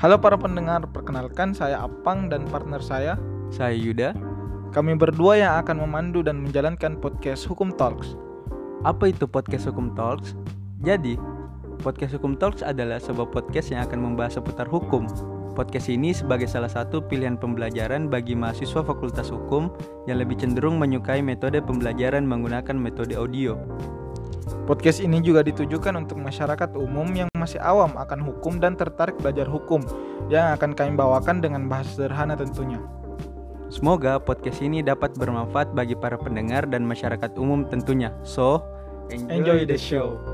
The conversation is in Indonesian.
Halo para pendengar, perkenalkan saya Apang dan partner saya. Saya Yuda. Kami berdua yang akan memandu dan menjalankan podcast Hukum Talks. Apa itu podcast Hukum Talks? Jadi, podcast Hukum Talks adalah sebuah podcast yang akan membahas seputar hukum. Podcast ini sebagai salah satu pilihan pembelajaran bagi mahasiswa Fakultas Hukum yang lebih cenderung menyukai metode pembelajaran menggunakan metode audio. Podcast ini juga ditujukan untuk masyarakat umum yang masih awam akan hukum dan tertarik belajar hukum yang akan kami bawakan dengan bahasa sederhana tentunya. Semoga podcast ini dapat bermanfaat bagi para pendengar dan masyarakat umum tentunya. So, Enjoy the show.